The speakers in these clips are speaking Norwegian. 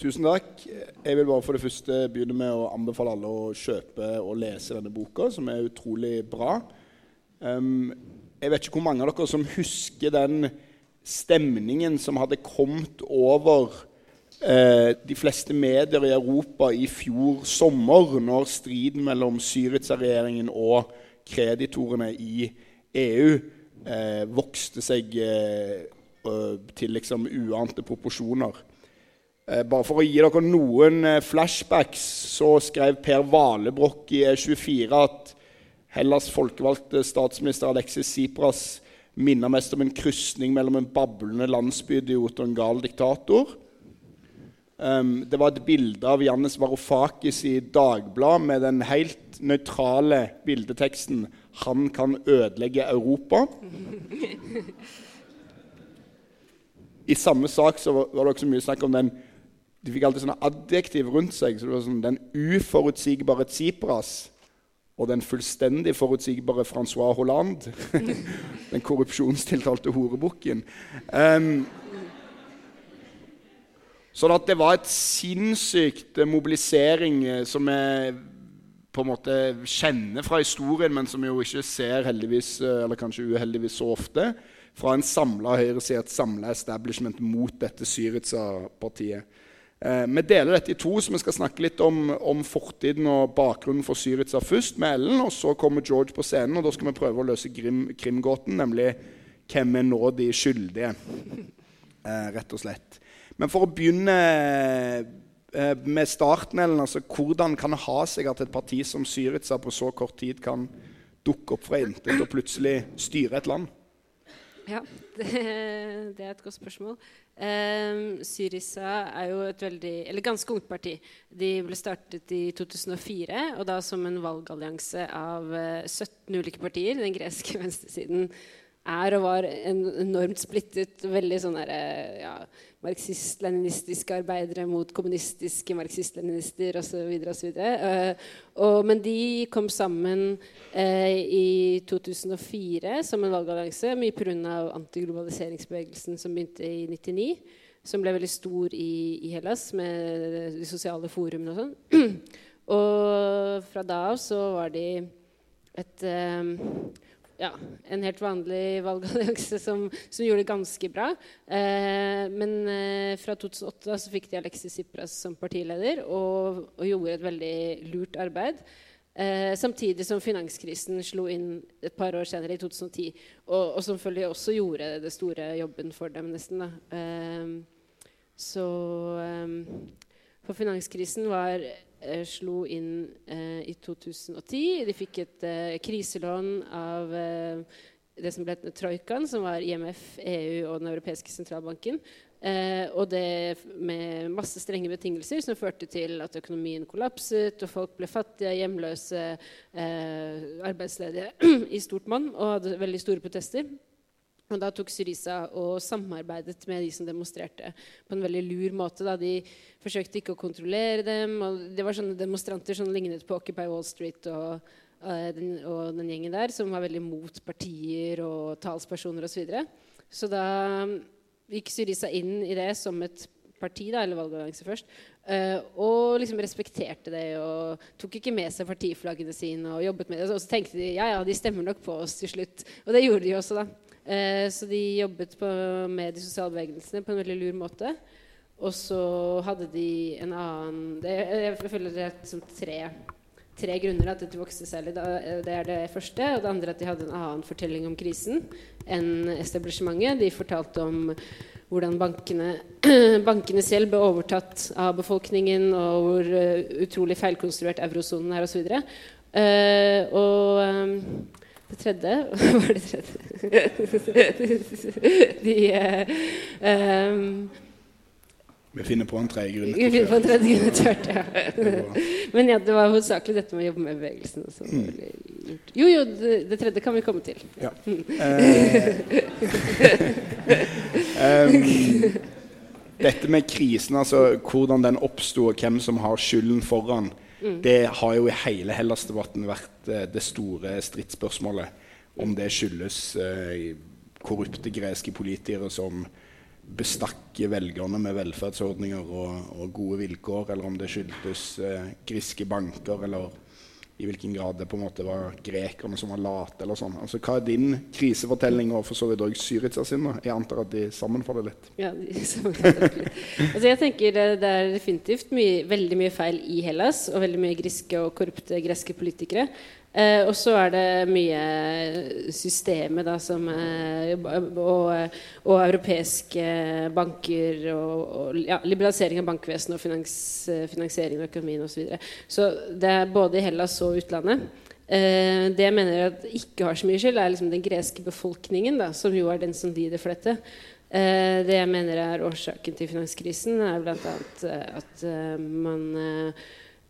Tusen takk. Jeg vil bare for det første begynne med å anbefale alle å kjøpe og lese denne boka, som er utrolig bra. Um, jeg vet ikke hvor mange av dere som husker den stemningen som hadde kommet over eh, de fleste medier i Europa i fjor sommer, når striden mellom Syriza-regjeringen og kreditorene i EU eh, vokste seg eh, til liksom uante proporsjoner. Eh, bare for å gi dere noen eh, flashbacks, så skrev Per Valebrokk i E24 at Hellas' folkevalgte statsminister Alexis Tsipras minner mest om en krysning mellom en bablende landsbyidiot og en gal diktator. Um, det var et bilde av Jannes Varoufakis i Dagbladet med den helt nøytrale bildeteksten 'Han kan ødelegge Europa'. I samme sak så var det også mye snakk om den de fikk alltid sånne adjektiv rundt seg. så det var sånn Den uforutsigbare Tsipras og den fullstendig forutsigbare Francois Hollande. den korrupsjonstiltalte horebukken. Um, sånn at det var et sinnssykt mobilisering eh, som vi på en måte kjenner fra historien, men som vi jo ikke ser heldigvis, eh, eller kanskje uheldigvis så ofte, fra en samla høyreside, et samla establishment mot dette Syriza-partiet. Eh, vi deler dette i to, så vi skal snakke litt om, om fortiden og bakgrunnen for Syriza først med Ellen. Og så kommer George på scenen, og da skal vi prøve å løse krim, krimgåten, nemlig hvem er nå de skyldige. Eh, rett og slett. Men for å begynne eh, med starten, Ellen, altså, hvordan kan det ha seg at et parti som Syriza på så kort tid kan dukke opp fra intet og plutselig styre et land? Ja, det, det, er et godt spørsmål. Um, Syriza er jo et veldig, eller ganske ungt parti. De ble startet i 2004, og da som en valgallianse av 17 eh, ulike partier. Den greske venstresiden er og var en enormt splittet. Veldig sånn der, eh, ja, marxist-leninistiske arbeidere mot kommunistiske marxist-leninister osv. Uh, men de kom sammen uh, i 2004 som en valgallianse, mye pga. antiglobaliseringsbevegelsen som begynte i 99. Som ble veldig stor i, i Hellas med de sosiale forumene og sånn. og fra da av så var de et um, ja, en helt vanlig valgallianse som, som, gjorde det ganske bra. Eh, men eh, fra 2008 så fikk de Alexis Tsipras som partileder og, og, gjorde et veldig lurt arbeid. Eh, samtidig som finanskrisen slo inn et par år senere, i 2010. Og, og selvfølgelig også gjorde det store jobben for dem, nesten. Eh, så eh, For finanskrisen var slo inn eh, i 2010. De fikk et eh, kriselån av eh, det som ble Troikaen, som var IMF, EU og Den europeiske sentralbanken. Eh, og det med masse strenge betingelser som førte til at økonomien kollapset, og folk ble fattige, hjemløse, eh, arbeidsledige i stort monn og hadde veldig store protester. Og da tok Syriza og samarbeidet med de som demonstrerte, på en veldig lur måte. Da. De forsøkte ikke å kontrollere dem. og Det var sånne demonstranter som lignet på Occupy Wall Street og, den, og den, gjengen der, som var veldig mot partier og talspersoner osv. Så, videre. så da gikk Syriza inn i det som et parti, da, eller valgallianse først, uh, og liksom respekterte det og tok ikke med seg partiflaggene sine og jobbet med det. Og så tenkte de ja, ja, de stemmer nok på oss til slutt. Og det gjorde de også, da. Eh, så de jobbet på, med de sosiale bevegelsene på en veldig lur måte. Og så hadde de en annen det, Jeg føler det er som tre, tre grunner at dette vokste særlig. Det er det første. Og det andre at de hadde en annen fortelling om krisen enn establishementet. De fortalte om hvordan bankene, bankene selv ble overtatt av befolkningen, og hvor uh, utrolig feilkonstruert eurosonen er, osv. Og, uh, og det tredje var det tredje? De um, vi finner på en tredje grunn. Vi finner på en tredje grunn etter hvert, ja. Men ja, det var hovedsakelig dette med å jobbe med bevegelsen. Mm. Jo, jo, det, det, tredje kan vi komme til. Ja. um, dette med krisen, altså hvordan den oppsto, og hvem som har skylden foran. Mm. Det har jo i hele Hellas-debatten vært eh, det store stridsspørsmålet. Om det skyldes eh, korrupte greske politikere som bestakk velgerne med velferdsordninger og, og, gode vilkår, eller om det skyldtes eh, griske banker, eller i hvilken grad det på en måte var grekerne som var late. eller sånn. Altså, Hva er din krisefortelling og for så vidt òg Syriza sin? Jeg antar at de sammenfaller litt. Ja, de sammenfaller litt. altså, jeg tenker det, det er definitivt mye, veldig mye feil i Hellas og veldig mye griske og korrupte greske politikere. Eh, og så er det mye systemet da, som eh, og, og, europeiske banker og, og ja, liberalisering av bankvesenet og finans, finansiering av økonomien osv. Så, så det er både i Hellas og utlandet. Eh, det jeg mener at ikke har så mye skyld, er liksom den greske befolkningen, da, som jo er den som lider for dette. Eh, det jeg mener er årsaken til finanskrisen, er bl.a. at uh, man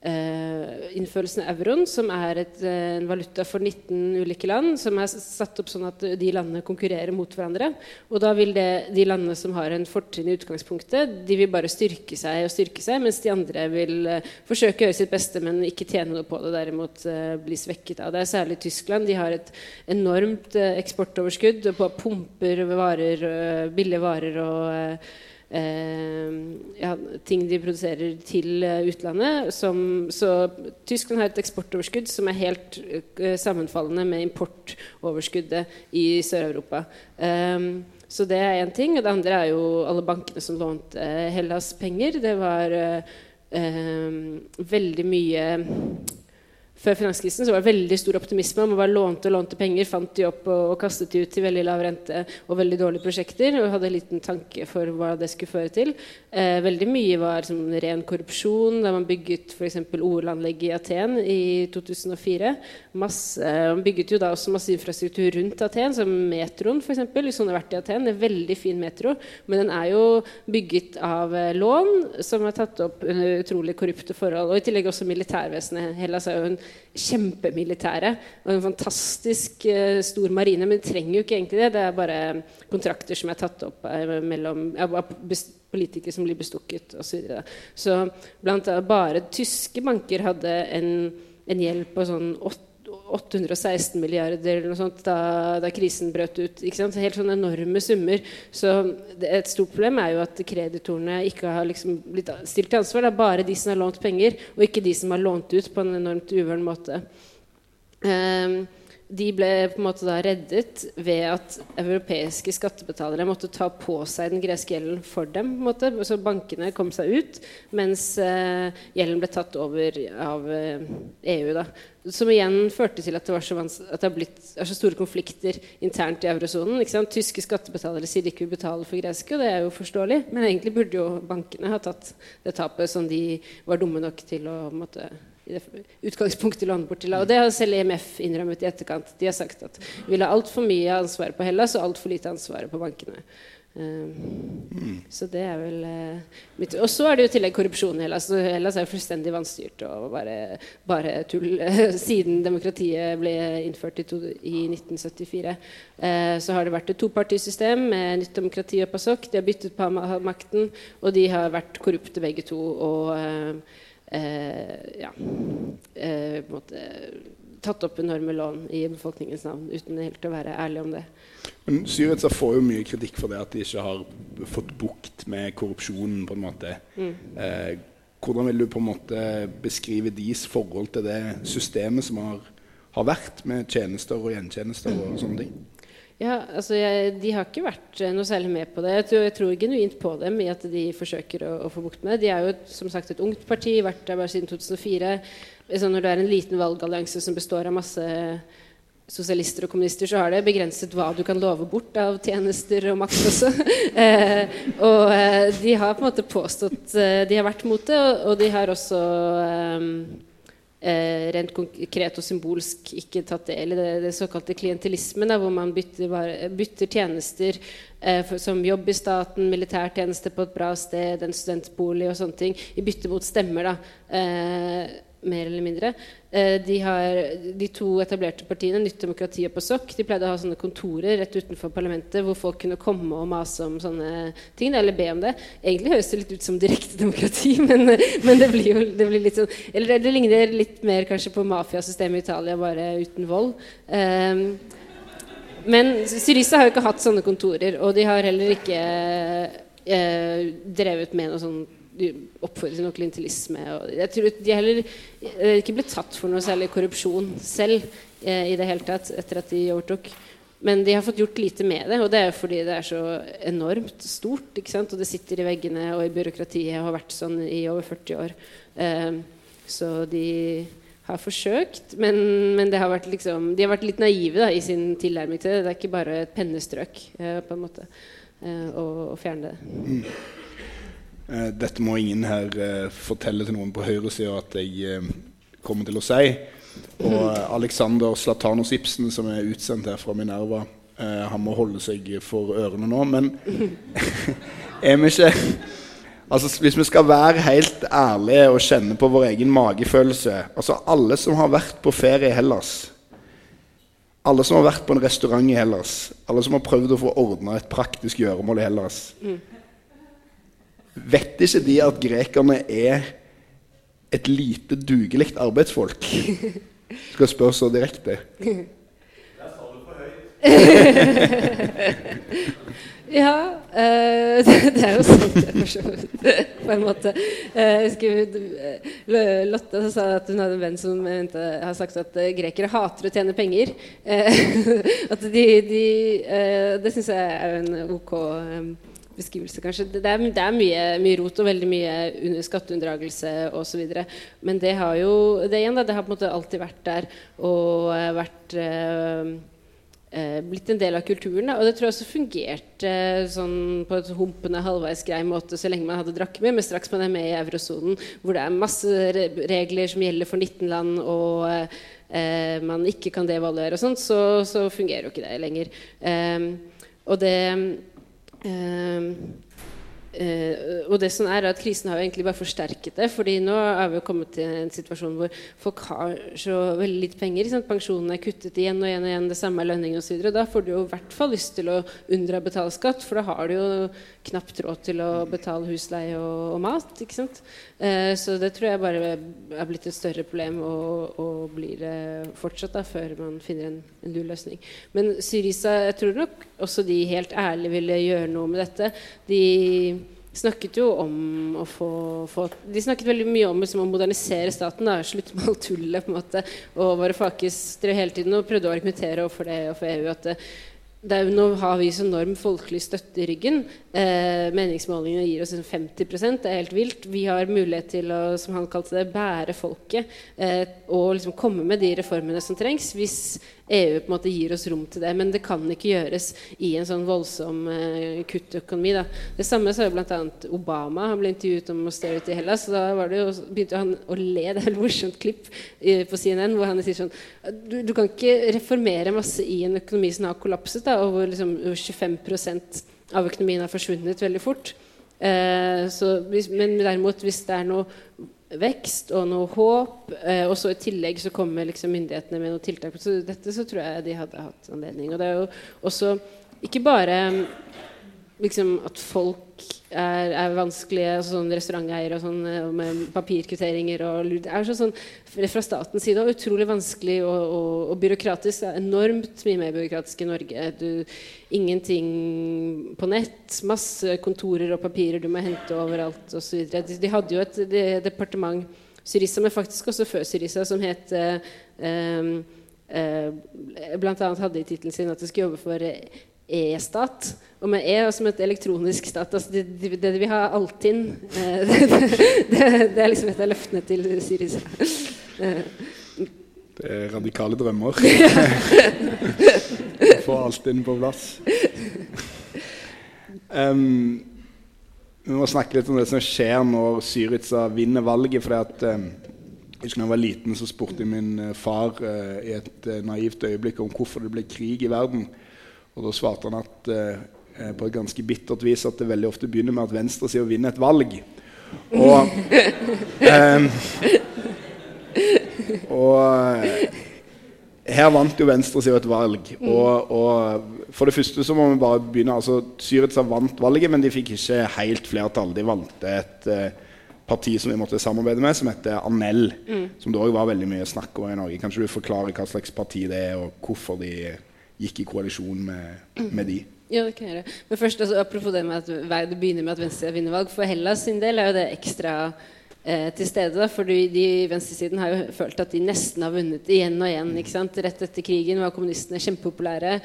innførelsen av euroen, som er et, uh, en valuta for 19 ulike land, som er satt opp sånn at de landene konkurrerer mot hverandre. Og da vil det, de landene som har en fortrinn i utgangspunktet, de vil bare styrke seg og styrke seg, mens de andre vil uh, forsøke å gjøre sitt beste, men ikke tjene noe på det, derimot bli svekket av det. Særlig Tyskland. De har et enormt eksportoverskudd på pumper varer, billige varer og Eh, ja, ting de produserer til eh, utlandet. Som, så Tyskland har et eksportoverskudd som er helt uh, sammenfallende med importoverskuddet i Sør-Europa. Um, så det er én ting. Og det andre er jo alle bankene som lånte Hellas penger. Det var uh, veldig mye før finanskrisen så var det veldig stor optimisme. Man bare lånte og lånte penger, fant de opp og, og kastet de ut til veldig lav rente og veldig dårlige prosjekter. Og hadde en liten tanke for hva det skulle føre til. Eh, veldig mye var som ren korrupsjon. Da man bygget f.eks. OL-anlegget i Aten i 2004. Masse, man bygget jo da også masse infrastruktur rundt Aten, som metroen f.eks. Hvis noen har vært i Aten. Det er veldig fin metro, men den er jo bygget av eh, lån som har tatt opp under utrolig korrupte forhold. Og i tillegg også militærvesenet. Hellas er jo en kjempemilitære og en fantastisk uh, stor marine. Men de trenger jo ikke egentlig det. Det er bare kontrakter som er tatt opp uh, mellom ja, politikere som blir bestukket osv. Så, videre. så blant annet bare tyske banker hadde en, en gjeld på sånn 816 milliarder eller noe sånt da, da krisen brøt ut. Helt sånne enorme summer. Så det, et stort problem er jo at kreditorene ikke har liksom blitt stilt til ansvar. Det er bare de som har lånt penger, og ikke de som har lånt ut på en enormt uvøren måte. Um, de ble på en måte da reddet ved at europeiske skattebetalere måtte ta på seg den greske gjelden for dem. på en måte. Så bankene kom seg ut, mens uh, gjelden ble tatt over av EU. da. Som igjen førte til at det, så at det har blitt er så store konflikter internt i eurosonen. Tyske skattebetalere sier de ikke vil betale for greske, og det er jo forståelig. Men egentlig burde jo bankene ha tatt det tapet som de var dumme nok til å måtte utgangspunktet låne bort til. Og det har selv IMF innrømmet i etterkant. De har sagt at vi vil ha altfor mye ansvar på Hellas og altfor lite ansvar på bankene. Um, Så det er vel uh, mitt Og så er det jo i tillegg korrupsjon i Hellas. Hellas er jo fullstendig vanstyrt og bare, bare tull siden demokratiet ble innført i, to, i 1974. Uh, så har det vært et topartisystem med nytt demokrati og PASOK. De har byttet på makten, og de har vært korrupte begge to. og uh, Eh, ja, eh, måte tatt opp enorme lån i befolkningens navn uten helt å være ærlig om det. Men Syriza får jo mye kritikk for det at de ikke har fått bukt med korrupsjonen. på en måte. Mm. Eh, hvordan vil du på en måte beskrive deres forhold til det systemet som har, har vært, med tjenester og gjentjenester og sånne ting? Ja, altså jeg, De har ikke vært eh, noe særlig med på det. Jeg tror, jeg tror genuint på dem i at de forsøker å, å, få bukt med det. De er jo som sagt et ungt parti, vært der bare siden 2004. Så når det er en liten valgallianse som består av masse sosialister og kommunister, så har det begrenset hva du kan love bort av tjenester og makt også. eh, og eh, de har på en måte påstått eh, De har vært mot det, og, og de har også eh, eh, rent konkret og symbolsk ikke tatt del i det, det såkalte klientelismen, hvor man bytter, bytter tjenester eh, for, som jobb i staten, militærtjeneste på et bra sted, en studentbolig og sånne ting, i bytte mot stemmer. da, eh, mer eller mindre. Eh, de, har, de to etablerte partiene, Nytt demokrati og PASOK, de pleide å ha sånne kontorer rett utenfor parlamentet hvor folk kunne komme og mase om sånne ting, eller be om det. Egentlig høres det litt ut som direkte demokrati, men, men det blir jo det blir litt sånn Eller det ligner litt mer kanskje på mafiasystemet i Italia, bare uten vold. Um, men Syriza har jo ikke hatt sånne kontorer, og de har heller ikke eh, drevet med noe sånn de oppfordrer til. Og jeg tror de heller eh, ikke ble tatt for noe særlig korrupsjon selv eh, i det hele tatt etter at de overtok. Men de har fått gjort lite med det, og det er fordi det er så enormt stort. ikke sant? Og det sitter i veggene og i byråkratiet og har vært sånn i over 40 år. Eh, så de har forsøkt, men, men har vært liksom, de har vært litt naive da, i sin tilnærming til det. Det er ikke bare et pennestrøk på en måte å, å, fjerne det. Eh, dette må ingen her eh, fortelle til noen på høyresida at jeg eh, kommer til å si. Og Alexander Slatanos Ibsen, som er utsendt her fra Minerva, han må holde seg for ørene nå. Men er vi ikke Altså, Hvis vi skal være helt ærlige og kjenne på vår egen magefølelse altså Alle som har vært på ferie i Hellas, alle som har vært på en restaurant i Hellas, alle som har prøvd å få ordna et praktisk gjøremål i Hellas mm. Vet ikke de at grekerne er et lite dugelig arbeidsfolk? Skal jeg spørre så direkte. Der sa du for høyt. ja, uh, det, er jo sant, på en måte. Uh, jeg Lotte sa at hun hadde en venn som mente, har sagt at grekere hater å tjene penger. at de, de Det syns jeg er en ok beskrivelse, kanskje. Det er, det er mye, mye, rot og veldig mye skatteunndragelse osv. Men det har jo det igjen da, det har på en måte alltid vært der og eh, vært eh, eh, blitt en del av kulturen. Da. Og det tror jeg også fungerte eh, sånn på et humpende, halvveis grei måte så lenge man hadde drakk mye, Men straks man er med i eurosonen, hvor det er masse regler som gjelder for 19 land, og eh, man ikke kan devaluere og sånt, så, så, fungerer jo ikke det lenger. Eh, og det Um, Uh, og det som er at Krisen har jo egentlig bare forsterket det. fordi nå er vi jo kommet til en situasjon hvor folk har så veldig lite penger. Sant? Pensjonene er kuttet igjen og igjen og igjen, det samme er lønning osv. Da får du jo i hvert fall lyst til å unndra betale skatt, for da har du jo knapt råd til å betale husleie og, og mat. ikke sant? Eh, så det tror jeg bare er blitt et større problem og, og blir det fortsatt da, før man finner en, en lur løsning. Men Syriza, jeg tror nok også de helt ærlig ville gjøre noe med dette. De snakket jo om å få, få De snakket veldig mye om liksom, å modernisere staten. Da, slutte med alt tullet. på en måte, Og Varoufakis drev hele tiden og prøvde å argumentere overfor det og for EU at er, nå har vi så enorm folkelig støtte i ryggen. Eh, meningsmålingene gir oss 50 Det er helt vilt. Vi har mulighet til å som han kalte det, bære folket eh, og liksom komme med de reformene som trengs, hvis EU på en måte gir oss rom til det. Men det kan ikke gjøres i en sånn voldsom uh, kuttøkonomi. Da. Det samme sa jo bl.a. Obama. Han ble intervjuet om austerity i Hellas. og Da jo, begynte han å le. Det er et morsomt klipp uh, på CNN hvor han sier sånn du, du, kan ikke reformere masse i en økonomi som har kollapset, da, og hvor liksom, 25% av økonomien har forsvunnet veldig fort. Uh, så, men derimot, hvis det er noe vekst og noe håp. Eh, og så i tillegg så kommer liksom myndighetene med noen tiltak. Så dette så tror jeg de hadde hatt anledning. Og det er jo også ikke bare liksom at folk er, er vanskelige, altså sånn restauranteiere og sånn, eh, med papirkvitteringer og Det er sånn, fra statens side og utrolig vanskelig og, og, og, byråkratisk. Det er enormt mye mer byråkratisk i Norge. Du, ingenting på nett. Masse kontorer og papirer du må hente overalt osv. De, de hadde jo et de, departement, Syrisa, men faktisk også før Syrisa, som het eh, eh, Blant annet hadde i tittelen sin at de skulle jobbe for E-stat. Og med E som et elektronisk stat. Altså det, det, det vi har Altinn eh, det, det, er liksom et av løftene til Syriza. Det er radikale drømmer. Få alt inn på plass. Um, vi må snakke litt om det som skjer når Syriza vinner valget. fordi at um, jeg husker da jeg var liten, så spurte min uh, far uh, i et uh, naivt øyeblikk om hvorfor det ble krig i verden. Og da svarte han at eh, på et ganske bittert vis at det veldig ofte begynner med at venstresida vinner et valg. Og, eh, og her vant jo venstresida et valg. Og, og, for det første så må vi bare begynne altså Syriza vant valget, men de fikk ikke helt flertall. De valgte et eh, parti som vi måtte samarbeide med, som heter Anel. Mm. Som det òg var veldig mye snakk om i Norge. Kanskje du forklarer hva slags parti det er, og hvorfor de gikk i koalisjon med, med de? Ja, det kan jeg gjøre. Men først, altså, apropos det med at det begynner med at Venstre vinner valg. For Hellas sin del er jo det ekstra eh, til stede. Da, for de venstresiden har jo følt at de nesten har vunnet igjen og igjen. ikke sant? Rett etter krigen var kommunistene kjempepopulære.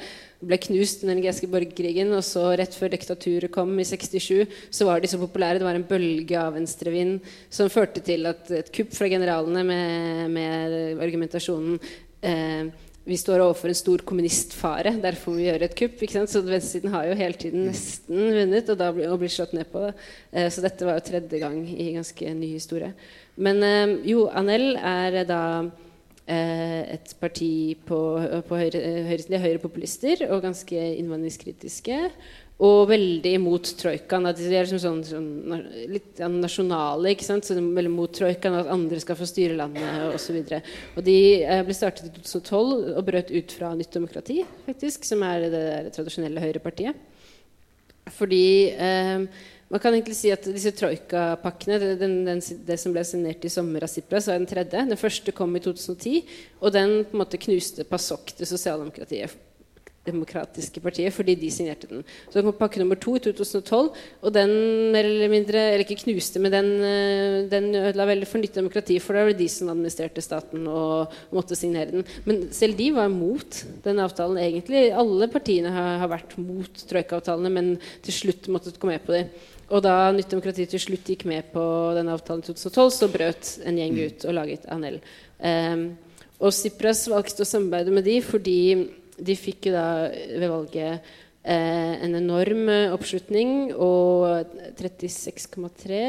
Ble knust under den greske borgerkrigen. Og så rett før diktaturet kom i 67, så var de så populære. Det var en bølge av venstrevind som førte til at et kupp fra generalene med, med argumentasjonen eh, vi står overfor en stor kommunistfare. Derfor må vi gjøre et kupp. Så venstresiden har jo hele tiden nesten vunnet og da blir, og blir slått ned på. Eh, så dette var jo tredje gang i ganske ny historie. Men eh, jo, Anel er da eh, et parti på, på høyre, høyre, høyrepopulister og ganske innvandringskritiske. Og veldig imot troikaen. De er liksom sånn, sånn, litt nasjonale. ikke sant? Så veldig mot troikaen, at andre skal få styre landet osv. De eh, ble startet i 2012 og brøt ut fra Nytt demokrati, faktisk, som er det, det tradisjonelle høyrepartiet. Fordi eh, man kan egentlig si at disse troikapakkene, det, det som ble signert i sommer av Sipras, var den tredje. Den første kom i 2010, og den på en måte knuste PASOK, til sosialdemokratiet demokratiske partiet fordi de signerte den. Så kom pakke nummer to i 2012, og den mer eller mindre, eller ikke knuste, men den, eh, den ødela veldig for nytt demokrati, for det var de som administrerte staten og, måtte signere den. Men selv de var mot den avtalen egentlig. Alle partiene har, har vært mot troikaavtalene, men til slutt måtte gå med på dem. Og da Nytt demokrati til slutt gikk med på den avtalen i 2012, så brøt en gjeng ut og laget ANL. Um, og Sipras valgte å samarbeide med de fordi de fikk jo da ved valget eh, en enorm eh, oppslutning og 36,3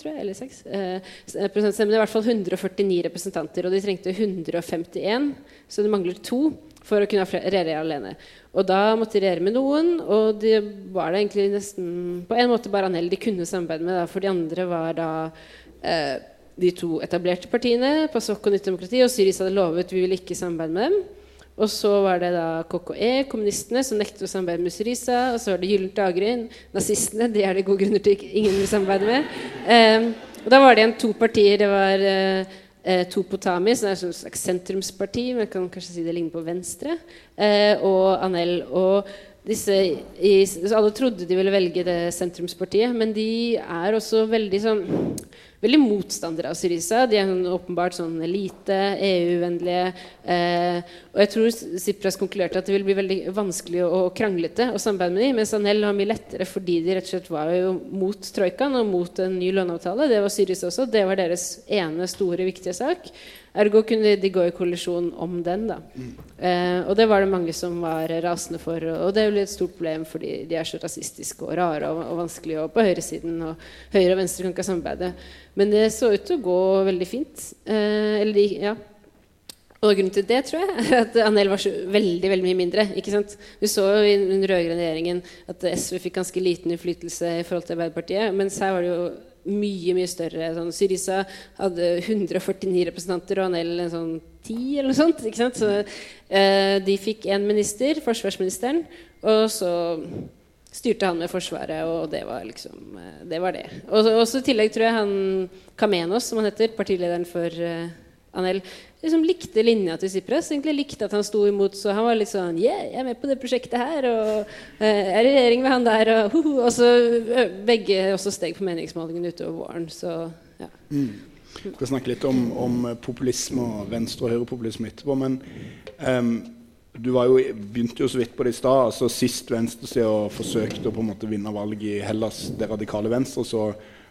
tror jeg, eller 6 eh, prosentstemme. I hvert fall 149 representanter, og de trengte 151, så det mangler to for å kunne regjere alene. Og da måtte de regjere med noen, og det var det egentlig nesten på en måte bare Anel de kunne samarbeide med, da, for de andre var da eh, de to etablerte partiene, PASOK og Nytt demokrati, og Syris hadde lovet vi ville ikke samarbeide med dem. Og så var det da KKE, kommunistene, som nektet å samarbeide med Syriza. Og så var det Gyllent daggry, nazistene. De er det gode grunner til ingen vil samarbeide med. Eh, og da var det igjen to partier. Det var uh, uh, Topotami, som er et slags sentrumsparti, men kan kanskje si det ligner på Venstre, eh, og Anel. Og disse, i, alle trodde de ville velge det sentrumspartiet, men de er også veldig sånn veldig motstandere av Syriza. De er sånn, åpenbart sånn elite, EU-vennlige. Eh, og jeg tror Sipras konkluderte at det vil bli veldig vanskelig og kranglete å samarbeide med dem, mens Anel har mye lettere fordi de rett og slett var jo mot troikaen og mot en ny låneavtale. Det var Syriza også. Det var deres ene store, viktige sak. Ergo kunne de gå i kollisjon om den. da. Mm. Eh, og det var det mange som var rasende for. Og det er jo et stort problem fordi de er så rasistiske og rare og, og vanskelige og på høyresiden. Og høyre og venstre kan ikke samarbeide. Men det så ut til å gå veldig fint. Eh, eller de, ja. Og grunnen til det tror jeg, er at Anel var så veldig veldig mye mindre. ikke sant? Vi så jo i den rød-grønne regjeringen at SV fikk ganske liten innflytelse i forhold til Arbeiderpartiet. Mens her var det jo mye mye større. Sånn, Syriza hadde 149 representanter og Anel sånn 10 eller noe sånt. ikke sant? Så eh, de fikk én minister, forsvarsministeren, og så styrte han med Forsvaret, og det var liksom eh, det. Var det. Og så i tillegg tror jeg han Kamenos, som han heter, partilederen for uh, Anel, liksom likte linja til Sipras. Egentlig likte at han sto imot, så han var litt sånn Yeah, jeg er med på det prosjektet her. Og uh, er i regjering med han der. Og, uh, og så begge også steg på meningsmålingene utover våren. Så ja. Mm. Vi skal snakke litt om, om populisme og venstre- og høyrepopulisme etterpå. Men um, du jo, begynte jo så vidt på det i stad. Altså, sist venstresida forsøkte å på en måte vinne valg i Hellas, det radikale venstre, så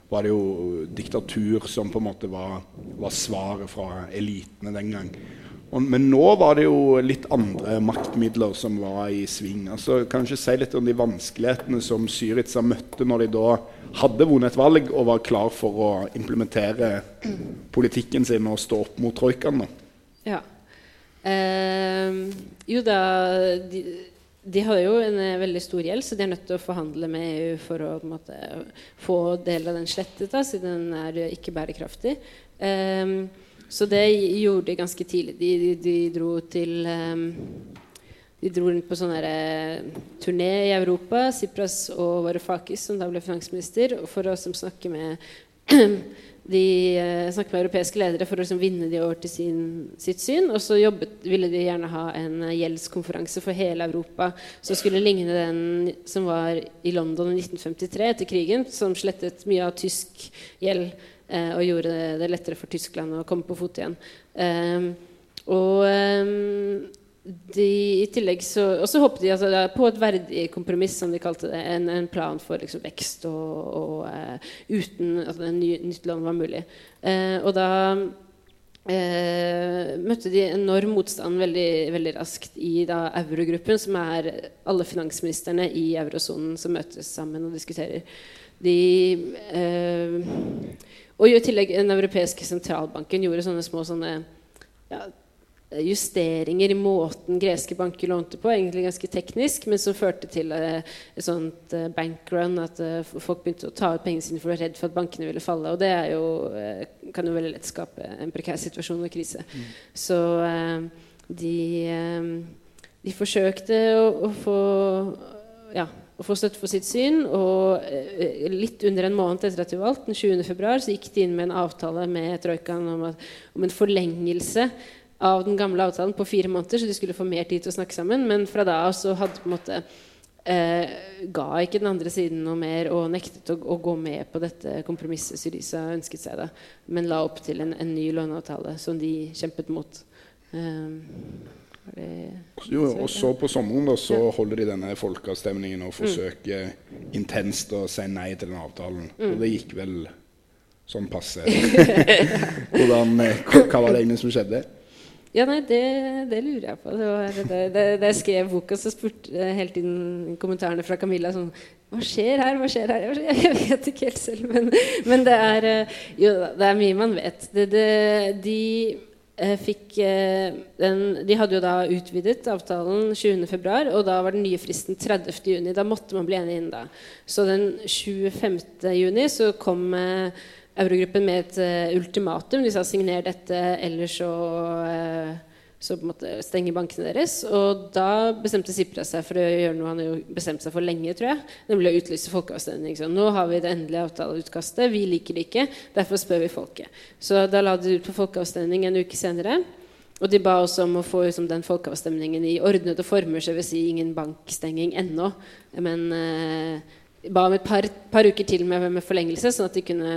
var det jo diktatur som på en måte var, var svaret fra elitene den gang. Og, men nå var det jo litt andre maktmidler som var i sving. Altså, kanskje si litt om de vanskelighetene som Syriza møtte når de da hadde vunnet et valg og var klar for å implementere politikken sin og stå opp mot troikaen? Ja. Eh, jo da de de har jo en eh, veldig stor gjeld, så de er nødt til å forhandle med EU for å måte, få del av den slettet, da, siden den er ikke bærekraftig. Um, så det gjorde de ganske tidlig. De, de, de dro til um, De dro rundt på sånn uh, turné i Europa, Sipras og Varoufakis, som da ble finansminister, for å snakke med de eh, snakket med europeiske ledere for å liksom vinne de over til sin, sitt syn. Og så jobbet, ville de gjerne ha en eh, gjeldskonferanse for hele Europa som skulle ligne den som var i London i 1953 etter krigen, som slettet mye av tysk gjeld eh, og gjorde det lettere for Tyskland å komme på fot igjen. Um, og um, de, i tillegg så, og så håpet de altså, på et verdig kompromiss, som de kalte det. En, en plan for liksom, vekst og, og uh, uten at altså, ny, nytt land var mulig. Uh, og da uh, møtte de enorm motstand veldig, veldig raskt i da, eurogruppen, som er alle finansministrene i eurosonen som møtes sammen og diskuterer. De, og i tillegg Den europeiske sentralbanken gjorde sånne små sånne ja, justeringer i måten greske banker lånte på, egentlig ganske teknisk, men som førte til uh, et sånt uh, bankrun, at folk begynte å ta ut pengene sine for å være redd for at bankene ville falle. Og det jo, kan jo veldig lett skape en prekær situasjon og krise. Mm. Så de, de, forsøkte å, å få ja, å få støtte for sitt syn. Og litt under en måned etter at de valgte, den 20. februar, så gikk de inn med en avtale med troikaen om, om, en forlengelse av den gamle avtalen på fire måneder, så de skulle få mer tid til å snakke sammen. Men fra da av så hadde på en måte eh, ga ikke den andre siden noe mer og nektet å, å gå med på dette kompromisset Syriza ønsket seg, da, men la opp til en, en ny låneavtale som de kjempet mot. Um, jo, og så på sommeren da, så holder de denne folkeavstemningen og forsøker mm. intenst å si nei til den avtalen. Mm. Og det gikk vel sånn passe. Hvordan, eh, hva var det egentlig som skjedde? Ja, nei, det, det, lurer jeg på. Da jeg skrev boka, så spurte hele tiden kommentarene fra Camilla sånn Hva skjer her? Hva skjer her? Jeg vet ikke helt selv, men, men det er eh, Jo det er mye man vet. de eh, fikk eh, den, De hadde jo da utvidet avtalen 20.2, og da var den nye fristen 30.6. Da måtte man bli enig innen da. Så den 25.6 så kom Eurogruppen med et uh, ultimatum. De sa signer dette, ellers så, uh, så stenger bankene deres. Og da bestemte Sipra seg for å gjøre noe han har bestemt seg for lenge, tror jeg. Nemlig å utlyse folkeavstemning. Så nå har vi det endelige avtaleutkastet. Vi liker det ikke. Derfor spør vi folket. Så da la de ut på folkeavstemning en uke senere. Og de ba også om å få liksom, den folkeavstemningen i ordnede former, så vil si ingen bankstenging ennå. Men eh, ba om et par, par uker til med, med forlengelse, sånn at de kunne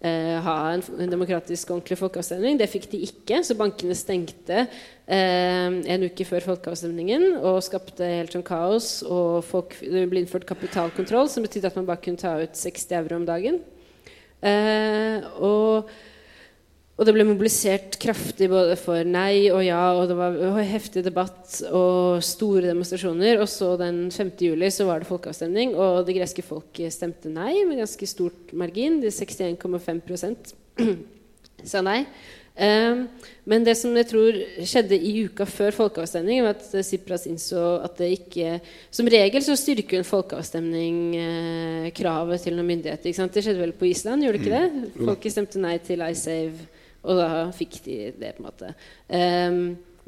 eh, ha en, en, demokratisk ordentlig folkeavstemning. Det fikk de ikke, så bankene stengte eh, en uke før folkeavstemningen og skapte helt sånn kaos. Og folk, det ble innført kapitalkontroll, som betydde at man bare kunne ta ut 60 euro om dagen. Eh, og og det ble mobilisert kraftig både for nei og ja, og det var heftig debatt og store demonstrasjoner. Og så den 5. juli så var det folkeavstemning, og det greske folk stemte nei med ganske stort margin. De 61,5 sa nei. Um, men det som jeg tror skjedde i uka før folkeavstemningen, var at Sipras innså at det ikke Som regel så styrker en folkeavstemning eh, kravet til noen myndigheter. Det skjedde vel på Island, gjorde det ikke det? Mm. Folket stemte nei til iSave og da fikk de det, på en måte. Um,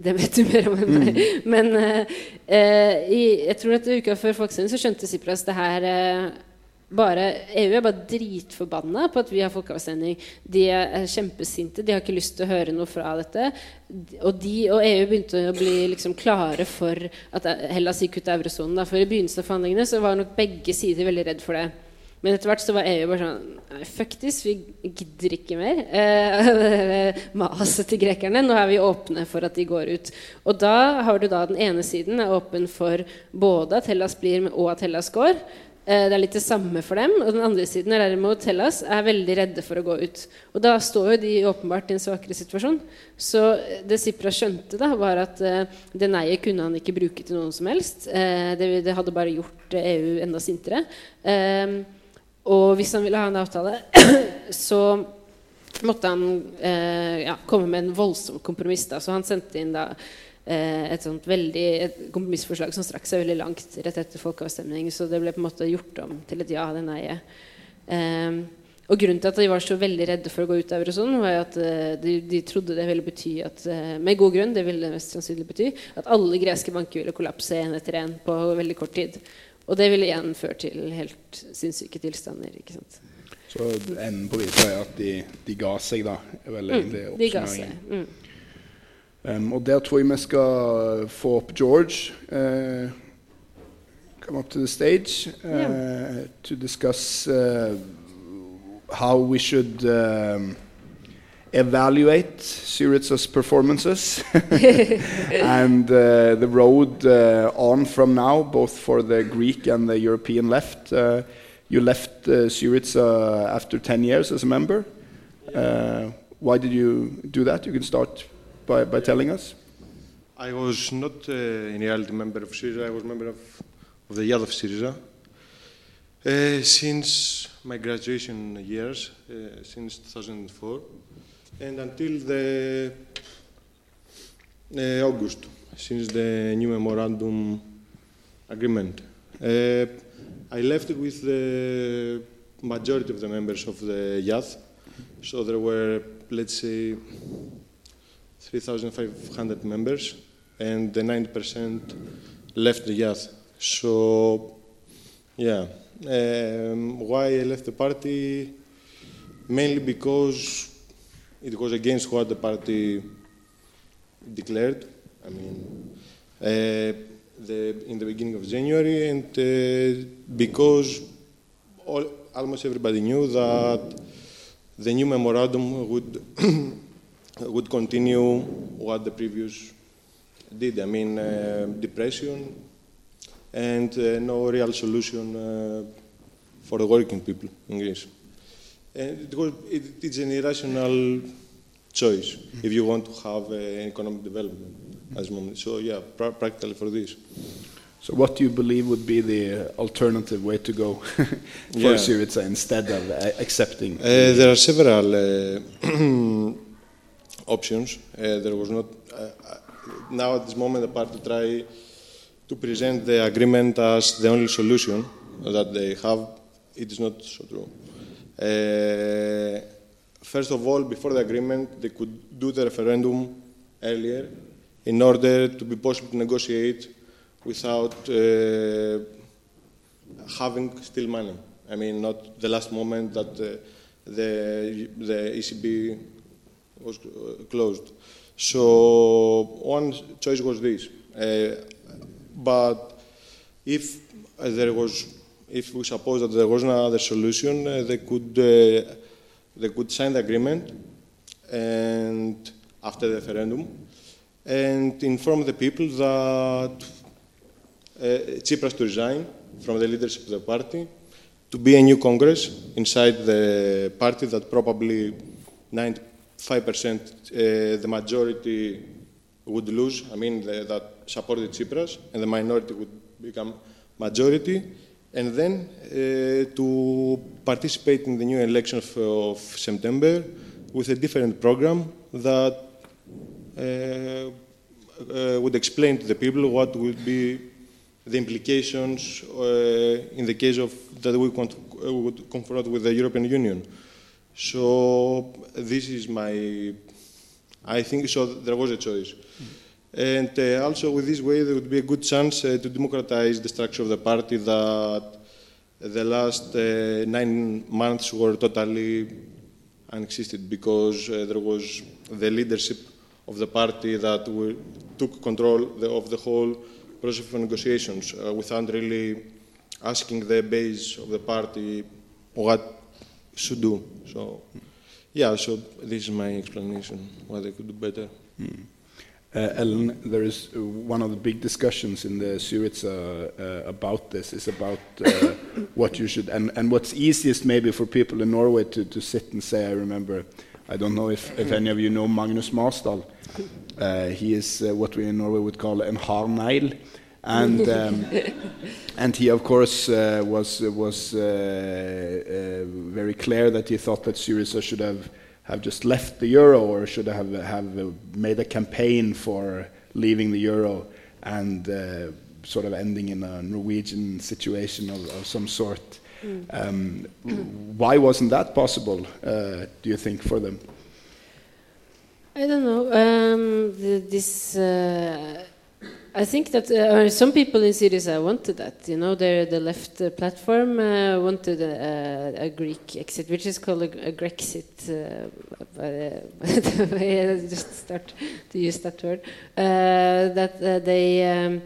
det vet du mer om enn meg. Mm. Men uh, uh, i, jeg tror at uka før Folkeavstemningen så skjønte Sipras det her uh, bare, EU er bare dritforbanna på at vi har folkeavstemning. De er kjempesinte. De har ikke lyst til å høre noe fra dette. Og, de, og EU begynte å bli liksom klare for at Hellas gikk ut av eurosonen. For i begynnelsen av forhandlingene så var nok begge sider veldig redd for det. Men etter hvert så var EU bare sånn Fuck this, vi gidder ikke mer. Eh, Maset til grekerne. Nå er vi åpne for at de går ut. Og da har du da den ene siden er åpen for både at Hellas blir, og at Hellas går. Eh, det er litt det samme for dem. Og den andre siden er derimot Hellas er veldig redde for å gå ut. Og da står jo de åpenbart i en svakere situasjon. Så det Sipra skjønte, da, var at eh, det nei-et kunne han ikke bruke til noen som helst. Eh, det, det, hadde bare gjort EU enda sintere. Eh, og hvis han ville ha en avtale, så måtte han eh, ja, komme med en voldsom kompromiss. Da. Så han sendte inn da, eh, et veldig et kompromissforslag som strakk seg veldig langt rett etter folkeavstemning. Så det ble på en måte gjort om til et ja, eller nei-et. Eh, og grunnen til at de var så veldig redde for å gå ut av eurosonen, var at uh, de, de, trodde det ville bety at uh, Med god grunn, det ville mest sannsynlig bety at alle greske banker ville kollapse én etter én på veldig kort tid. Og det ville igjen føre til helt sinnssyke tilstander. ikke sant? Så enden på visa er at de, de ga seg, da. er vel egentlig Mm, de ga seg. Mm. Um, og der tror jeg vi skal få opp George. Uh, come up to the stage uh, Yeah. to discuss uh, how we should um, evaluate Syriza's performances and uh, the road uh, on from now, both for the Greek and the European left. Uh, you left uh, Syriza after 10 years as a member. Uh, why did you do that? You can start by, by telling us. I was not uh, in reality member of Syriza. I was member of, of the Yad of Syriza. Uh, since my graduation years, uh, since 2004, and until the uh, August, since the new memorandum agreement. Uh, I left with the majority of the members of the Yad, so there were, let's say, 3,500 members, and the 90% left the Yad. So, yeah. Um, why I left the party? Mainly because it was against what the party declared. I mean, uh, the, in the beginning of January, and uh, because all, almost everybody knew that the new memorandum would would continue what the previous did. I mean, uh, depression and uh, no real solution uh, for the working people in Greece. And it was, it, it's an irrational choice if you want to have uh, economic development at this moment. So, yeah, pra- practically for this. So, what do you believe would be the alternative way to go for Yeah. Syriza instead of uh, accepting? Uh, there are several uh, options. Uh, there was not. Now, at this moment, the party try to present the agreement as the only solution that they have. It is not so true. Uh, first of all, before the agreement, they could do the referendum earlier in order to be possible to negotiate without uh, having still money. I mean, not the last moment that uh, the, the ECB was closed. So one choice was this. Uh, but if there was, if we suppose that there was no other solution, uh, they could uh, they could sign the agreement and after the referendum and inform the people that uh, Tsipras to resign from the leadership of the party, to be a new Congress inside the party that probably 95% uh, the majority would lose. I mean, the, that supported Tsipras, and the minority would become majority. And then uh, to participate in the new election of, of September with a different program that uh, uh, would explain to the people what would be the implications in the case of that we con- would confront with the European Union. So this is my. I think so. There was a choice, and uh, also with this way there would be a good chance uh, to democratize the structure of the party that the last uh, nine months were totally unexisted because uh, there was the leadership of the party that took control of the whole process of negotiations uh, without really asking the base of the party what should do. So, yeah, so this is my explanation why they could do better. Uh, Ellen, there is uh, one of the big discussions in the Syriza uh, about this is about uh, what you should and, and what's easiest maybe for people in Norway to, to sit and say. I remember, I don't know if, if any of you know Magnus Marsdal. Uh, he is uh, what we in Norway would call en hard. And um, and he of course uh, was was uh, uh, very clear that he thought that Syriza should have have just left the euro or should have have made a campaign for leaving the euro and uh, sort of ending in a Norwegian situation of, of some sort. Um, why wasn't that possible? Uh, do you think for them? I don't know. Um, the, this uh, I think that uh, some people in Syriza wanted that. You know, the the left uh, platform uh, wanted a, a, Greek exit, which is called a, a Grexit. I just start to use that word. that they. Um,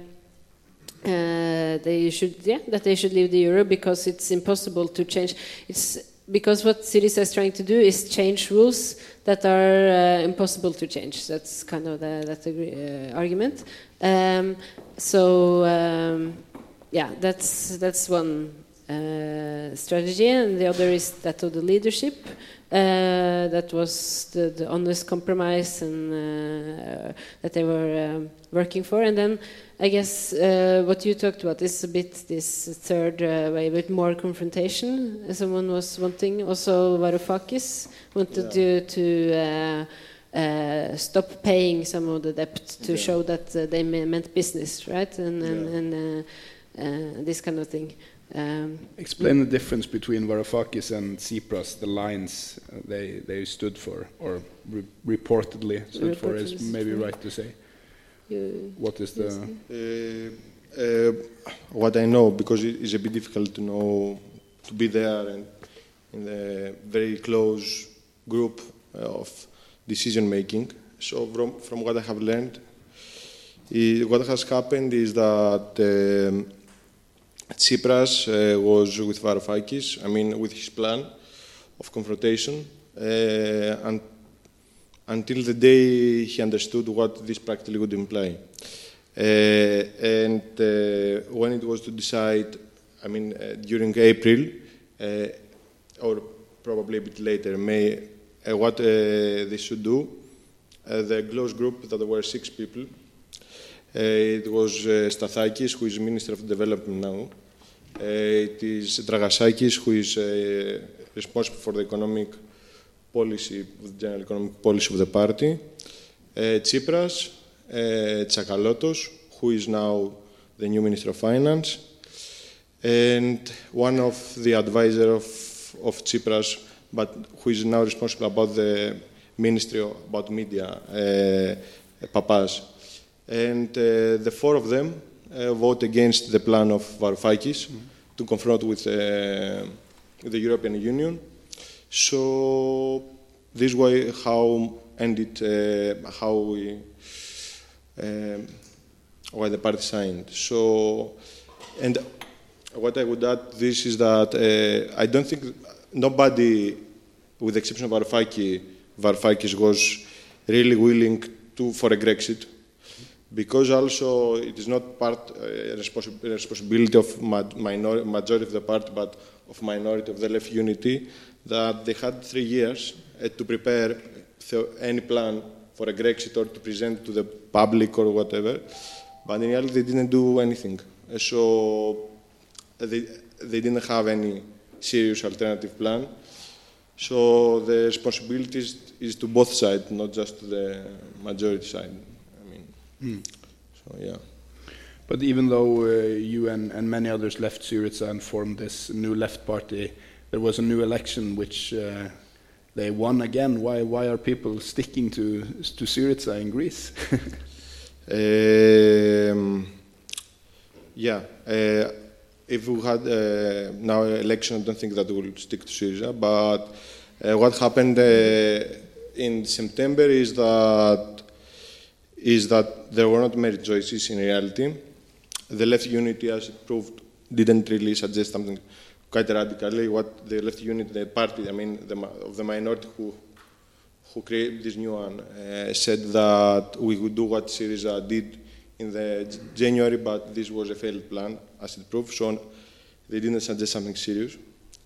uh, they should yeah that they should leave the euro because it's impossible to change it's because what Syriza is trying to do is change rules that are uh, impossible to change. That's kind of the, that uh, argument. Um, so um, yeah, that's that's one uh, strategy, and the other is that of the leadership. Uh, that was the, the, honest compromise and uh, that they were um, working for, and then I guess uh, what you talked about is a bit this third uh, way, a bit more confrontation. Someone was wanting, also Varoufakis wanted yeah. to, to uh, uh, stop paying some of the debt to yeah. show that uh, they meant business, right? And, and, yeah. and uh, this kind of thing. Um, Explain the difference between Varoufakis and Tsipras, the lines they, they stood for, or re reportedly stood reportedly for, is maybe right to say. You what is the? Uh, uh, what I know, because it is a bit difficult to know, to be there and in the very close group of decision making. So from, from what I have learned, what has happened is that um, Tsipras uh, was with Varoufakis, I mean, with his plan of confrontation, uh, and until the day he understood what this practically would imply. Uh, and uh, when it was to decide, I mean, uh, during April, uh, or probably a bit later, May, what uh, they should do, the close group, that there were six people, it was uh, Stathakis, who is Minister of Development now. it is Dragasakis, who is responsible for the economic policy, the general economic policy of the party. Uh, Tsipras, uh, Tsakalotos, who is now the new Minister of Finance, and one of the advisors of, of Tsipras, but who is now responsible about the Ministry of, about Media, uh, Papas. And uh, the four of them uh, vote against the plan of Varoufakis mm -hmm. to confront with, uh, with the European Union. So this way, how ended, uh, how we, uh, why the party signed. So, and what I would add this is that uh, I don't think nobody, with the exception of Varoufakis, Varoufakis was really willing to for a Grexit because also it is not part uh, responsibility of minor, majority of the party, but of minority of the left unity that they had three years uh, to prepare any plan for a Grexit or to present to the public or whatever. But in reality, they didn't do anything. So they, they didn't have any serious alternative plan. So the responsibility is, to both sides, not just to the majority side. I mean, mm. so yeah. But even though uh, you and, and, many others left Syriza and formed this new left party, there was a new election which uh, they won again. Why, why are people sticking to, to Syriza in Greece? um, yeah. Uh, if we had uh, now election, I don't think that will stick to Syriza. But uh, what happened uh, in September is that is that there were not many choices in reality. The left unity, as it proved, didn't really suggest something quite radically what the left unity, the party, I mean, the, of the minority who who created this new one, uh, said that we would do what Syriza did in the January, but this was a failed plan, as it proved. So they didn't suggest something serious.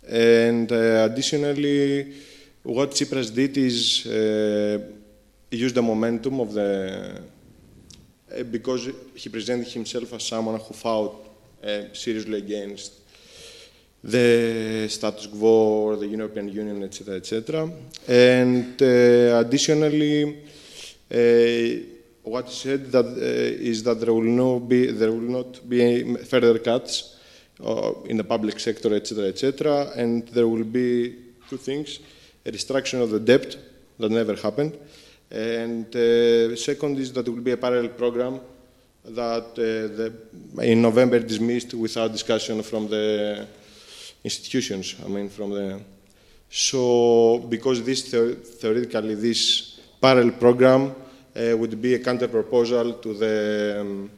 And uh, additionally, what Tsipras did is uh, use the momentum of the uh, because he presented himself as someone who fought uh, seriously against the status quo, or the European Union, etc., etc. And uh, additionally, uh, what he said that, uh, is that there will not be there will not be further cuts uh, in the public sector, etc., etc. And there will be two things: a restriction of the debt that never happened, and uh, second is that there will be a parallel program that uh, the, in November dismissed without discussion from the institutions. I mean, from the so because this theoretically this parallel program would be a counter proposal to the um,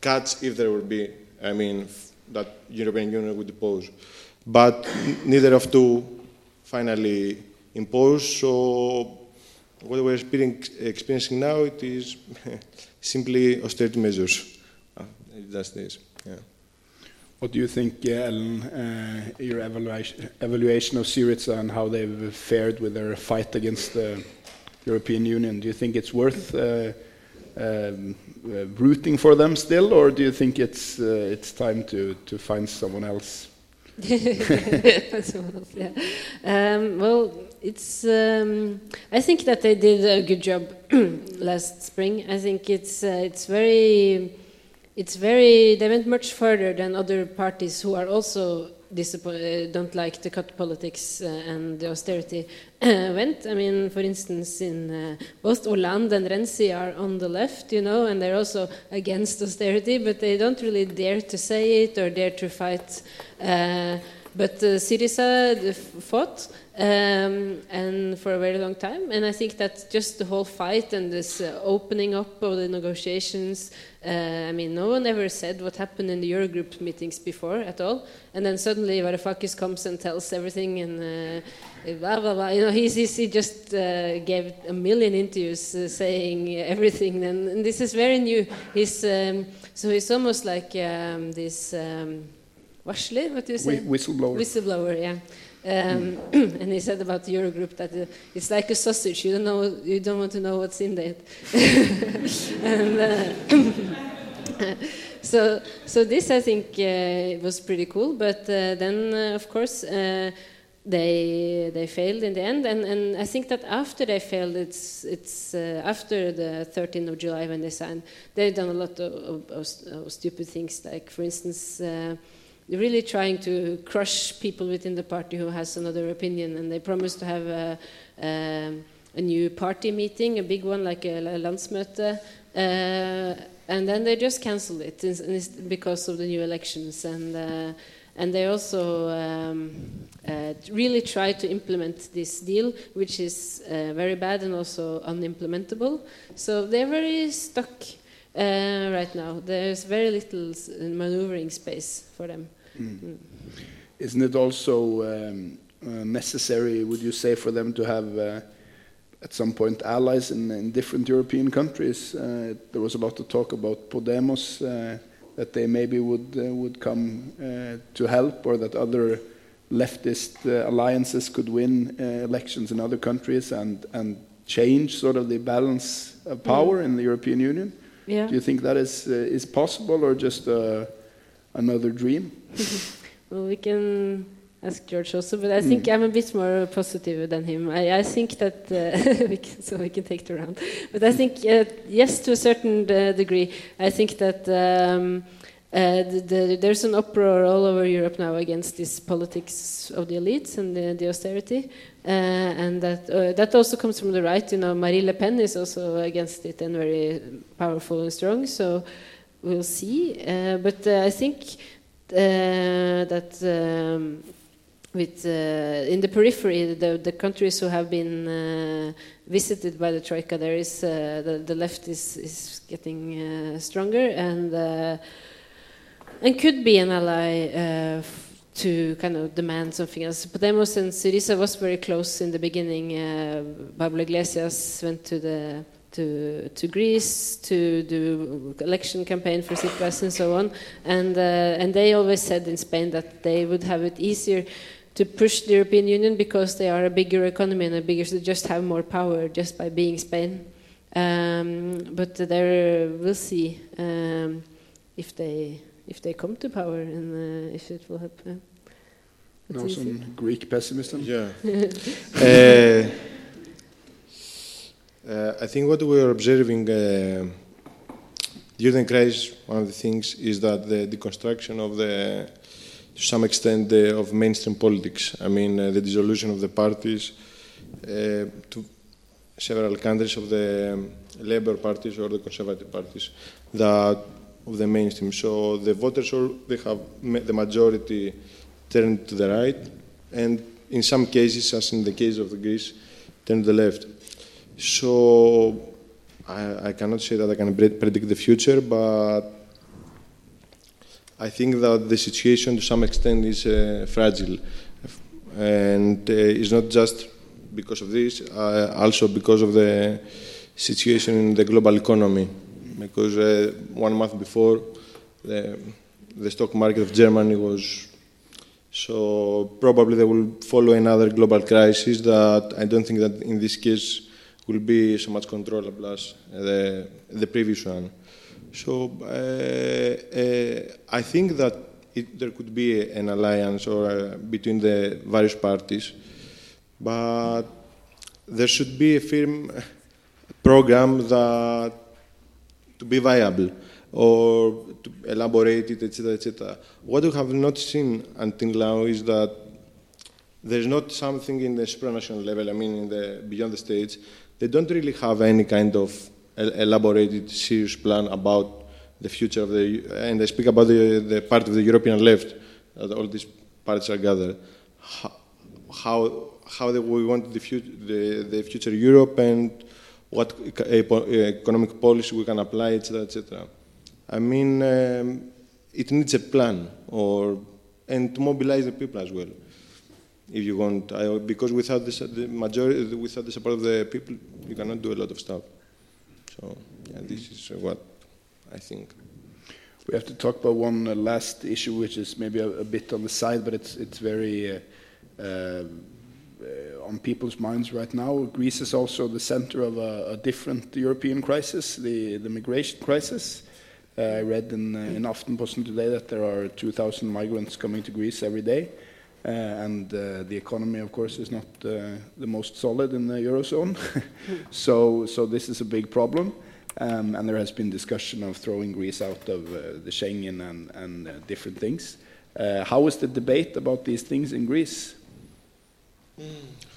cuts if there would be. I mean, that European Union would impose, but neither of two finally imposed. So what we're experiencing now it is simply austerity measures. Uh, just this. Yeah. What do you think, uh, Ellen, uh, your evaluation, evaluation of Syriza and how they've fared with their fight against the European Union? Do you think it's worth um, rooting for them still, or do you think it's it's time to to find someone else? someone else, yeah. Um, well, it's. Um, I think that they did a good job last spring. I think it's it's very it's very they went much further than other parties who are also don't like the cut politics uh, and the austerity went. I mean, for instance, in uh, both Hollande and Renzi are on the left, you know, and they're also against austerity, but they don't really dare to say it or dare to fight. Uh, but uh, Syriza fought, um, and for a very long time. And I think that just the whole fight and this uh, opening up of the negotiations. Uh, I mean, no one ever said what happened in the Eurogroup meetings before at all. And then suddenly Varoufakis comes and tells everything and uh, blah blah blah. You know, he just uh, gave a million interviews uh, saying everything, and, and, this is very new. He's um, so he's almost like um, this. Varsler, what do you say? Whistleblower. Whistleblower, yeah. Um, and he said about the Eurogroup that uh, it's like a sausage. You don't know. You don't want to know what's in it. and, uh, so, so this I think uh, was pretty cool. But uh, then, uh, of course, uh, they they failed in the end. And, and I think that after they failed, it's it's after the 13th of July when they signed. They've done a lot of, of, of, of stupid things, like for instance really trying to crush people within the party who has another opinion, and they promised to have a, a, a new party meeting, a big one like a, a uh, and then they just cancelled it because of the new elections, and uh, and they also um, uh, really tried to implement this deal, which is uh, very bad and also unimplementable. So they're very stuck. Uh, right now. There's very little maneuvering space for them. Mm. Mm. Isn't it also um, uh, necessary, would you say, for them to have uh, at some point allies in, in different European countries? Uh, there was a lot of talk about Podemos, uh, that they maybe would, uh, would come to help, or that other leftist alliances could win elections in other countries and, and change sort of the balance of power mm. in the European Union. Yeah. Do you think that is uh, is possible or just uh, another dream? well, we can ask George also, but I think mm. I'm a bit more positive than him. I, I think that uh, we can, so we can take it around. But I think uh, yes, to a certain uh, degree. I think that. Um, uh, the, the, there's an uproar all over Europe now against this politics of the elites and the, the austerity, uh, and that uh, that also comes from the right. You know, Marie Le Pen is also against it and very powerful and strong. So we'll see. Uh, but uh, I think that um, with in the periphery, the, the countries who have been visited by the troika, there is the, the left is is getting stronger and and could be an ally uh, to kind of demand something else. Podemos and Syriza was very close in the beginning. Uh, Pablo Iglesias went to the to to Greece to do election campaign for Tsipras and so on, and uh, and they always said in Spain that they would have it easier to push the European Union because they are a bigger economy and a bigger, so they just have more power just by being Spain. Um, but there, we'll see um, if they if they come to power and uh, if it will happen. Now some Greek pessimism. Yeah. uh, I think what we are observing uh, during the crisis, one of the things is that the deconstruction of the, to some extent, uh, of mainstream politics. I mean, uh, the dissolution of the parties. to several countries of the Labour parties or the Conservative parties that of the mainstream. So the voters, they have the majority turned to the right, and in some cases, as in the case of the Greece, turned to the left. So I, I cannot say that I can predict the future, but I think that the situation to some extent is uh, fragile. And uh, it's not just because of this, uh, also because of the situation in the global economy. Because uh, one month before, the, the stock market of Germany was so probably they will follow another global crisis that I don't think that in this case will be so much controllable as the, the previous one. So uh, uh, I think that it, there could be an alliance or uh, between the various parties, but there should be a firm program that to be viable or to elaborate it, etc., etc. What we have not seen until now is that there's not something in the supranational level, I mean, in the beyond the states, they don't really have any kind of elaborated, serious plan about the future of the. And I speak about the, the part of the European left all these parties are gathered. How how we want the, future, the, the future Europe and what economic policy we can apply, etc., etc. I mean, um, it needs a plan, or and to mobilize the people as well. If you want, I, because without the majority, without the support of the people, you cannot do a lot of stuff. So, yeah, this is what I think. We have to talk about one last issue, which is maybe a, a, bit on the side, but it's it's very. Uh, uh, on people's minds right now. Greece is also the center of a, a different European crisis, the, the migration crisis. Uh, I read in, uh, in Aftenposten today that there are 2,000 migrants coming to Greece every day. Uh, and uh, the economy, of course, is not uh, the most solid in the eurozone. so, so this is a big problem. Um, and there has been discussion of throwing Greece out of the Schengen and, and different things. how is the debate about these things in Greece?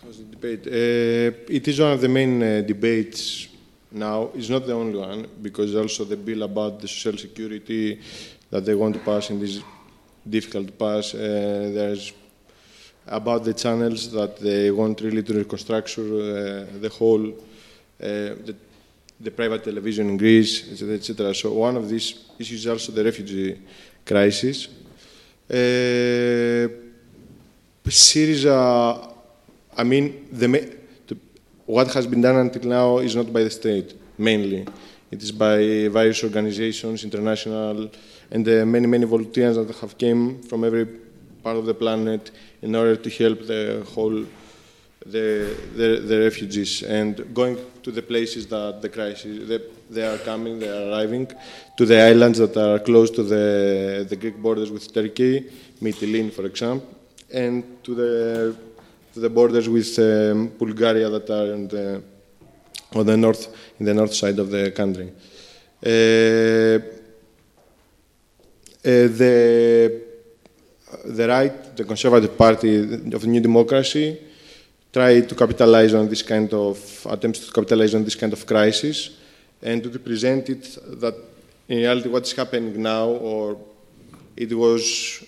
How's the debate? it is one of the main debates now, it's not the only one, because also the bill about the social security that they want to pass in this difficult to pass, uh, there's about the channels that they want really to reconstruct uh, the whole, uh, the, the, private television in Greece, etc.. So one of these issues is also the refugee crisis. Uh, Syriza, I mean, the what has been done until now is not by the state, mainly. It is by various organizations, international, and uh, many, many volunteers that have came from every part of the planet in order to help the whole, the, the, the refugees and going to the places that the crisis, they, are coming, they are arriving, to the islands that are close to the, the Greek borders with Turkey, Mytilene, for example, and to the to the borders with um, Bulgaria that are in the, on the north, in the north side of the country. Uh, uh, the, the right, the Conservative Party of New Democracy, try to capitalize on this kind of attempts to capitalize on this kind of crisis and to represent it that in reality what's happening now or it was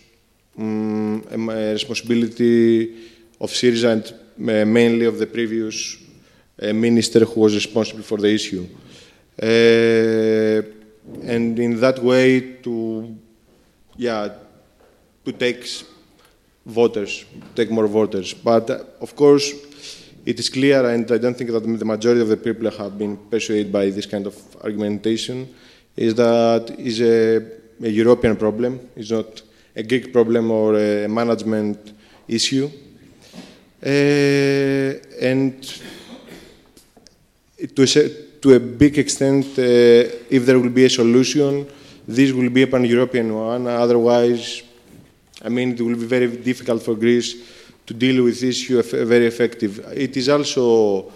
um, a responsibility of Syriza and uh, mainly of the previous uh, minister who was responsible for the issue. Uh, and in that way to, yeah, to take voters, take more voters. But uh, of course, it is clear, and I don't think that the majority of the people have been persuaded by this kind of argumentation, is that is a, a European problem, it's not a Greek problem or a management issue. Uh, and to a, to a big extent, uh, if there will be a solution, this will be a pan-European one. Otherwise, I mean, it will be very difficult for Greece to deal with this issue very effective. It is also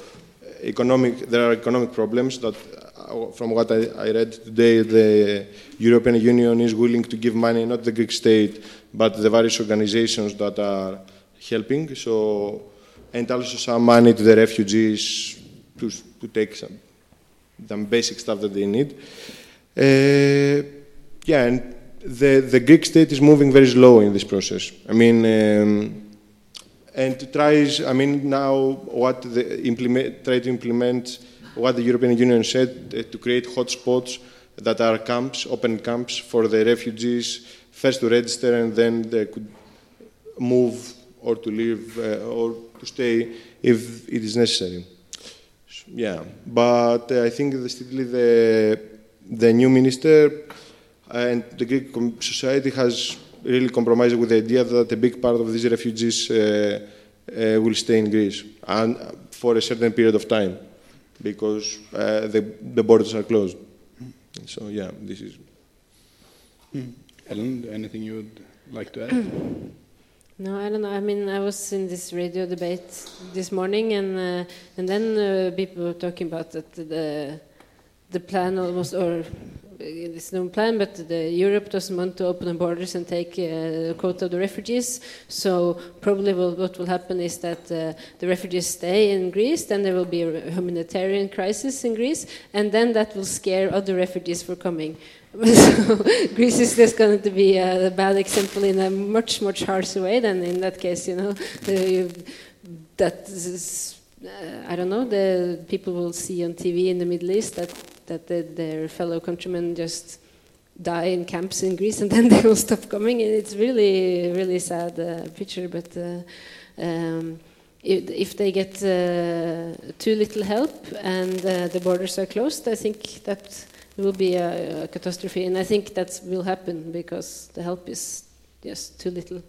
economic. There are economic problems that, uh, from what I, I, read today, the European Union is willing to give money, not the Greek state, but the various organizations that are helping. So, and also some money to the refugees to, to take some, some basic stuff that they need. Uh, yeah, and the, the Greek state is moving very slow in this process. I mean, um, and tries, I mean, now what the implement, try to implement what the European Union said uh, to create hotspots that are camps, open camps for the refugees, first to register and then they could move or to leave uh, or to stay if it is necessary. Yeah, but uh, I think the, the, the new minister and the Greek society has really compromised with the idea that a big part of these refugees uh, uh, will stay in Greece and for a certain period of time because uh, the, the borders are closed. So yeah, this is. Ellen, anything you would like to add? No, I don't know. I mean, I was in this radio debate this morning, and uh, and then uh, people were talking about that the the plan almost or it's no plan, but the Europe doesn't want to open the borders and take uh, a quota of the refugees. So probably will, what will happen is that uh, the refugees stay in Greece, then there will be a humanitarian crisis in Greece, and then that will scare other refugees for coming. so Greece is just going to be a bad example in a much much harsher way than in that case. You know, that is, uh, I don't know. The people will see on TV in the Middle East that that the, their fellow countrymen just die in camps in Greece and then they will stop coming. And it's really really sad uh, picture, but. Uh, um, if they get uh, too little help and uh, the borders are closed, I think that will be a, a, catastrophe. And I think that will happen because the help is just too little.